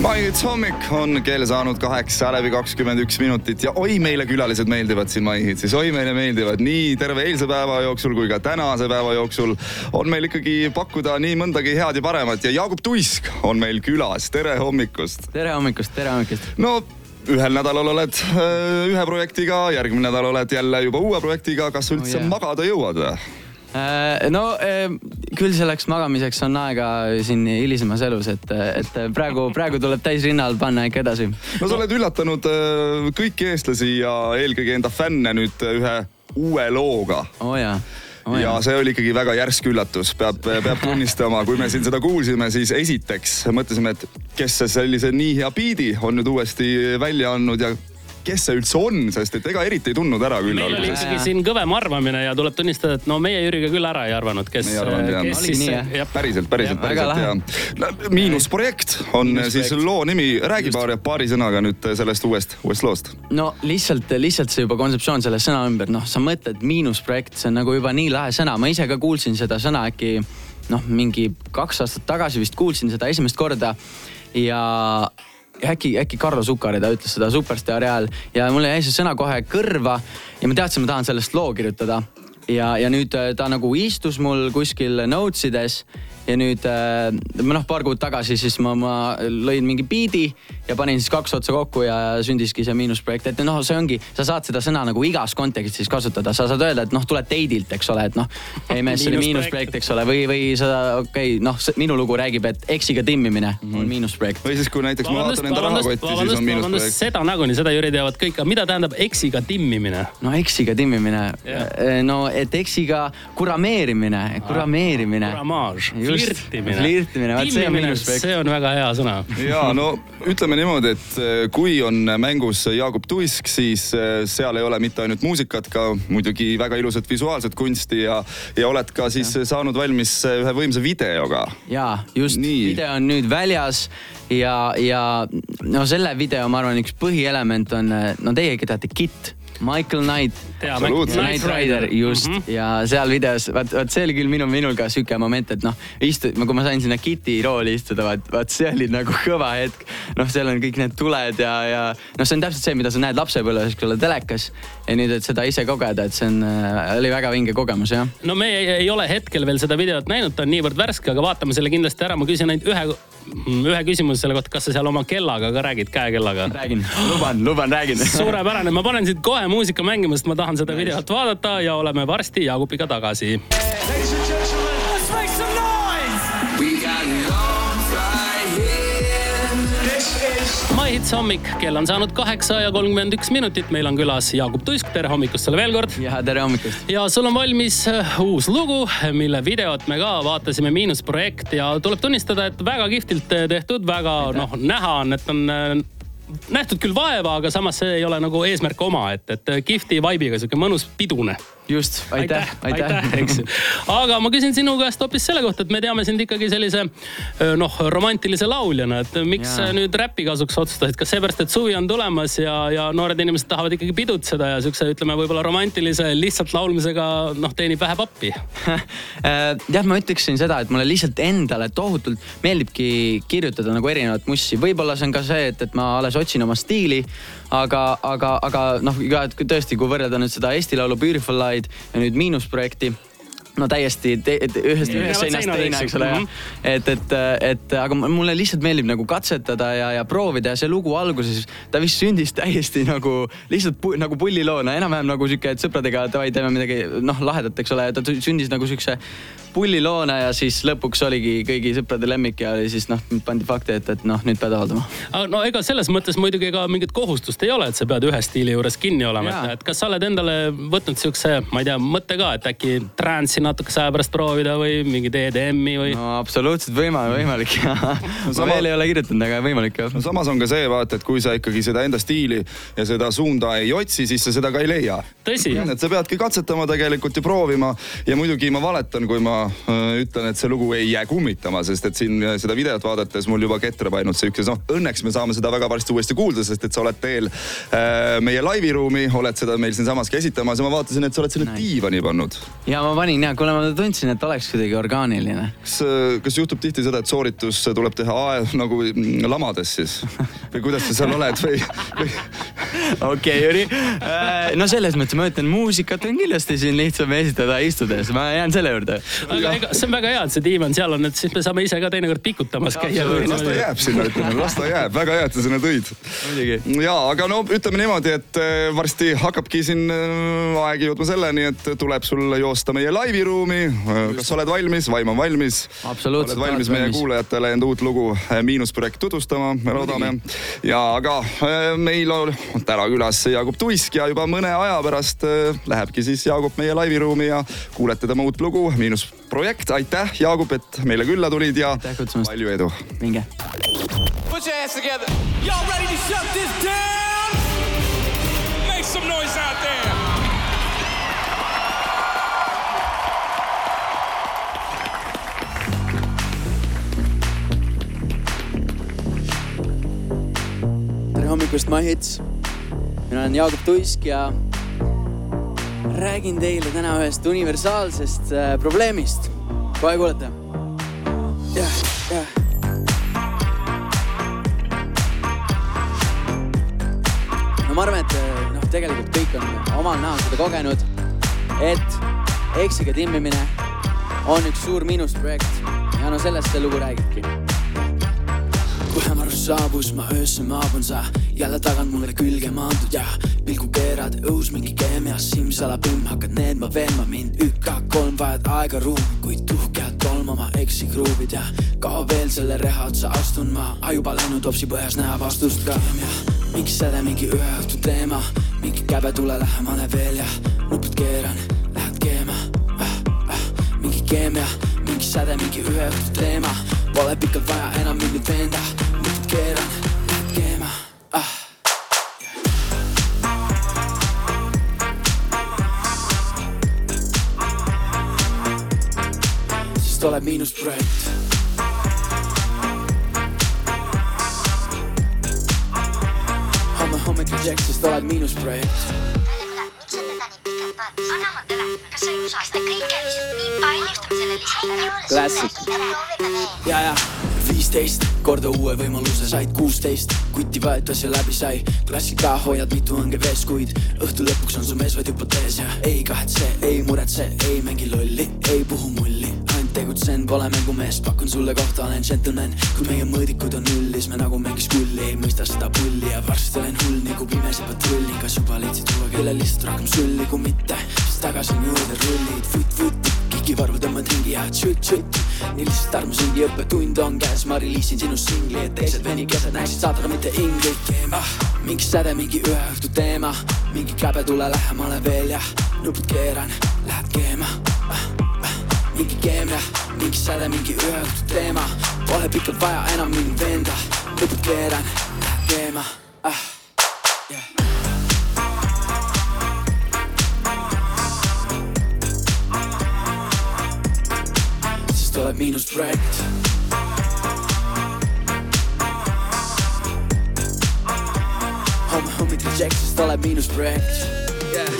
maihits hommik on kell saanud kaheksa läbi kakskümmend üks minutit ja oi meile külalised meeldivad siin Maihitsis, oi meile meeldivad nii terve eilse päeva jooksul kui ka tänase päeva jooksul on meil ikkagi pakkuda nii mõndagi head ja paremat ja Jaagup Tuisk on meil külas, tere hommikust. tere hommikust, tere hommikust. no ühel nädalal oled äh, ühe projektiga, järgmine nädal oled jälle juba uue projektiga, kas üldse oh, yeah. magada jõuad või? Äh, no äh, küll selleks magamiseks on aega siin hilisemas elus, et, et praegu, praegu tuleb täisrinnal panna ikka edasi. no sa oled üllatanud äh, kõiki eestlasi ja eelkõige enda fänne nüüd ühe uue looga. oo oh, jaa Oh, ja see oli ikkagi väga järsk üllatus, peab, peab tunnistama, kui me siin seda kuulsime, siis esiteks mõtlesime, et kes see sellise nii hea biidi on nüüd uuesti välja andnud ja kes see üldse on, sest et ega eriti ei tundnud ära küll. meil oli ikkagi siin kõvem arvamine ja tuleb tunnistada, et no meie Jüriga küll ära ei arvanud, kes, päriselt, päriselt, päriselt ja no, Miinusprojekt on Miinus siis loo nimi, räägi paari, paari sõnaga nüüd sellest uuest, uuest loost. no lihtsalt, lihtsalt see juba kontseptsioon selle sõna ümber, noh, sa mõtled miinusprojekt, see on nagu juba nii lahe sõna, ma ise ka kuulsin seda sõna äkki noh, mingi kaks aastat tagasi vist kuulsin seda esimest korda. Ja äkki, äkki Carlo Sukkari, ta ütles seda Superstaari ajal ja mulle jäi see sõna kohe kõrva ja ma teadsin, ma tahan sellest loo kirjutada. ja, ja nüüd äh, ta nagu istus mul kuskil notes ides ja nüüd äh, noh, paar kuud tagasi siis ma, ma lõin mingi biidi ja panin siis kaks otsa kokku ja sündiski see miinusprojekt, et noh, see ongi, sa saad seda sõna nagu igas kontekstis kasutada, sa saad öelda, et noh, tuled deidilt, eks ole, et noh, ei mees, see oli miinusprojekt, eks ole, või, või sa okei okay,, noh, minu lugu räägib, et eksiga timmimine mm -hmm. on miinusprojekt. või siis, kui näiteks ma vaatan enda rahakotti, siis on miinusprojekt. seda nagunii, seda Jüri teavad kõik, aga mida tähendab eksiga timmimine? no eksiga timmimine yeah., no et eksiga kurameerimine, kurameerimine. kuramaaž flirtimine. flirtimine, vaat see on miinusprojekt. see on väga hea sõna. ja no ütleme niimoodi, et eh, kui on mängus Jaagup Tuisk, siis eh, seal ei ole mitte ainult muusikat, ka muidugi väga ilusat visuaalset kunsti ja, ja oled ka siis ja. saanud valmis ühe võimsa videoga. ja just, video on nüüd väljas ja, ja no selle video, ma arvan, üks põhielement on, no teiegi teate KIT Michael Knight. Knight Rider, just mm. -hmm. ja seal videos, vaat, vaat see oli küll minu, minul ka sihuke moment, et noh, istu-, kui ma sain sinna Kitty rooli istuda, vaat, vaat see oli nagu kõva hetk. noh, seal on kõik need tuled ja, ja noh, see on täpselt see, mida sa näed lapsepõlves, eks ole, telekas. ja nüüd, et seda ise kogeda, et see on, äh, oli väga vinge kogemus, jah. no me ei, ei ole hetkel veel seda videot näinud, ta on niivõrd värske, aga vaatame selle kindlasti ära. ma küsin ainult ühe ühe küsimuse selle kohta, kas sa seal oma kellaga ka räägid, käekellaga? räägin, luban, luban, räägin. suurepärane, ma panen siit kohe muusika mängima, sest ma tahan seda videot vaadata ja oleme varsti Jaagupiga tagasi. maihits hommik, kell on saanud kaheksa ja kolmkümmend üks minutit, meil on külas Jaagup Tuisk, tere hommikust sulle veel kord. ja tere hommikust. ja sul on valmis äh, uus lugu, mille videot me ka vaatasime, Miinusprojekt. Ja tuleb tunnistada, et väga kihvtilt tehtud, väga noh, näha on, et on äh, nähtud küll vaeva, aga samas see ei ole nagu eesmärk oma, et, et kihvti vibe'iga sihuke mõnus pidune just, aitäh, aitäh, aitäh, eks. Aga ma küsin sinu käest hoopis selle kohta, et me teame sind ikkagi sellise noh, romantilise lauljana, et miks ja. nüüd räpi kasuks otsustasid, kas seepärast, et suvi on tulemas ja, ja noored inimesed tahavad ikkagi pidutseda ja siukse, ütleme võib-olla romantilise lihtsalt laulmisega noh, teenib vähe pappi? Jah, ma ütleksin seda, et mulle lihtsalt endale tohutult meeldibki kirjutada nagu erinevat mussi, võib-olla see on ka see, et, et ma alles otsin oma stiili aga, aga, aga noh, tõesti, kui võrrelda nüüd seda Eesti Laulu Beautiful Lied ja nüüd Miinusprojekti no täiesti te, ühest, ühest seinast teine, eks ole mm. -hmm. et, et, et aga mulle lihtsalt meeldib nagu katsetada ja, ja proovida ja see lugu alguses, ta vist sündis täiesti nagu lihtsalt pu, nagu pulliloona, enam-vähem nagu sihuke, et sõpradega davai, teeme midagi noh, lahedat, eks ole, ta sündis nagu siukse pulliloona ja siis lõpuks oligi kõigi sõprade lemmik ja siis noh, pandi fakti ette, et noh, nüüd pead avaldama. no ega selles mõttes muidugi ega mingit kohustust ei ole, et sa pead ühe stiili juures kinni olema, et, et kas sa oled endale võtnud siukse, ma ei tea, mõtte ka, et äkki trance'i natukese aja pärast proovida või mingit EDM-i või? no absoluutselt võimalik, võimalik ja no, sama... veel ei ole kirjutanud, aga võimalik jah. no samas on ka see vaata, et kui sa ikkagi seda enda stiili ja seda suunda ei otsi, siis sa seda ka ei leia. tõsi. et sa peadki katsetama tegelikult ja proovima ja muidugi ma valetan, kui ma Äh, ütlen, et see lugu ei jää kummitama, sest et siin äh, seda videot vaadates mul juba ketrab ainult siukses, noh õnneks me saame seda väga varsti uuesti kuulda, sest et sa oled teel äh, meie laiviruumi, oled seda meil siinsamas ka esitamas ja ma vaatasin, et sa oled selle diivani pannud. ja ma panin ja kuule, ma tundsin, et oleks kuidagi orgaaniline. kas, kas juhtub tihti seda, et sooritus tuleb teha ae, nagu lamades siis või kuidas sa seal oled või, või...? Okei okay,, Jüri. Äh, no selles mõttes ma ütlen, muusikat on kindlasti siin lihtsam esitada istudes, ma jään selle juurde. aga ega see on väga hea, et see diivan seal on, et siis me saame ise ka teinekord pikutamas käia. las ta jääb sinna, ütleme, las ta jääb, väga hea, et sa sinna tõid. ja, aga no ütleme niimoodi, et äh, varsti hakkabki siin äh, aeg jõudma selleni, et tuleb sul joosta meie laiviruumi. kas sa oled valmis, vaim on valmis? oled valmis meie kuulajatele enda uut lugu Miinusprojekt tutvustama, me loodame. ja aga meil on täna külas Jaagup Tuisk ja juba mõne aja pärast lähebki siis Jaagup meie laiviruumi ja kuulete tema uut lugu Miinusprojekt. aitäh, Jaagup, et meile külla tulid ja palju edu. minge. Put your hands together. Y'all ready to shut this down? Make some noise out there. tere hommikust, Mahits. Mina olen Jaagup Tuisk ja räägin teile täna ühest universaalsest äh, probleemist. kohe kuulete. jah, jah. no ma arvan, et äh, noh, tegelikult kõik on omal näol seda kogenud, et eksiga timmimine on üks suur miinusprojekt ja no sellest see lugu räägibki kui hämarus saabus, ma öösse maabun, sa. Jälle tagant mulle külge maandud ja pilgu keerad õhus mingi keemia, simsalapimm, hakkad needma, veenma. Mind. ük-kolm vajad aega, ruumi, kuid tuhkelt tolmama eksikruuvid ja kaua veel selle reha otsa astun ma, ajuba läinud opsi põhjas näha vastust ka. miks selle mingi ühe õhtu teema, mingi käbe tule lähemale veel ja nupud keeran, lähed keema. Äh,. Äh, mingi keemia, mingi säde, mingi ühe õhtu teema Pole pikalt vaja enam mind veenda, nüüd keeran, läheb keema ah.. sest oled miinusprojekt. homme hommikul tšekk, sest oled miinusprojekt. Klassik. ja, ja viisteist korda uue võimaluse said kuusteist, kuti võetas ja läbi sai. klassika, hoiad mitu õnge vees, kuid õhtu lõpuks on su mees vaid hüpotees ja ei kahetse, ei muretse, ei mängi lolli. Tegutsen, pole mängumees, pakun sulle kohta, olen gentleman. kui meie mõõdikud on nullis, me nagu mängis kulli, ei mõista seda pulli ja varsti olen hull nagu pimese patrulli. kas juba leidsid tuua, kellel lihtsalt rohkem sulli, kui mitte, siis tagasi on juurde rullid, vutt-vutt kikivarvu tõmbad ringi ja tšütt-tšütt. nii lihtsalt armusingi õppetund on käes, ma reliisin sinu singli, et teised venikesed näeksid saatana mitte inglit ah,. mingi säde, mingi ühe õhtu teema, mingi käbe, tule lähemale veel ja nupud keeran, lähed keema ah,. Ah, mingi keemia, mingi säde, mingi ühe õhtu teema, pole pikalt vaja enam mind veenda, nupud keeran, lähed keema. Ah tuleb miinusprojekt. homme hommikul Jacksonist tuleb miinusprojekt yeah..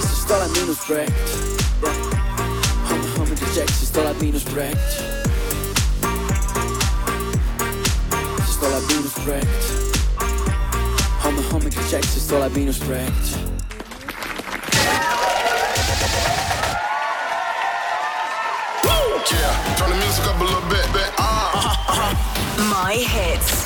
sest tuleb miinusprojekt yeah.. project, si sto laat minus project. Si sto laat minus project. Handen, handen gecheckt, minus. Yeah, turn the music up a little bit, bit. Uh, My hits.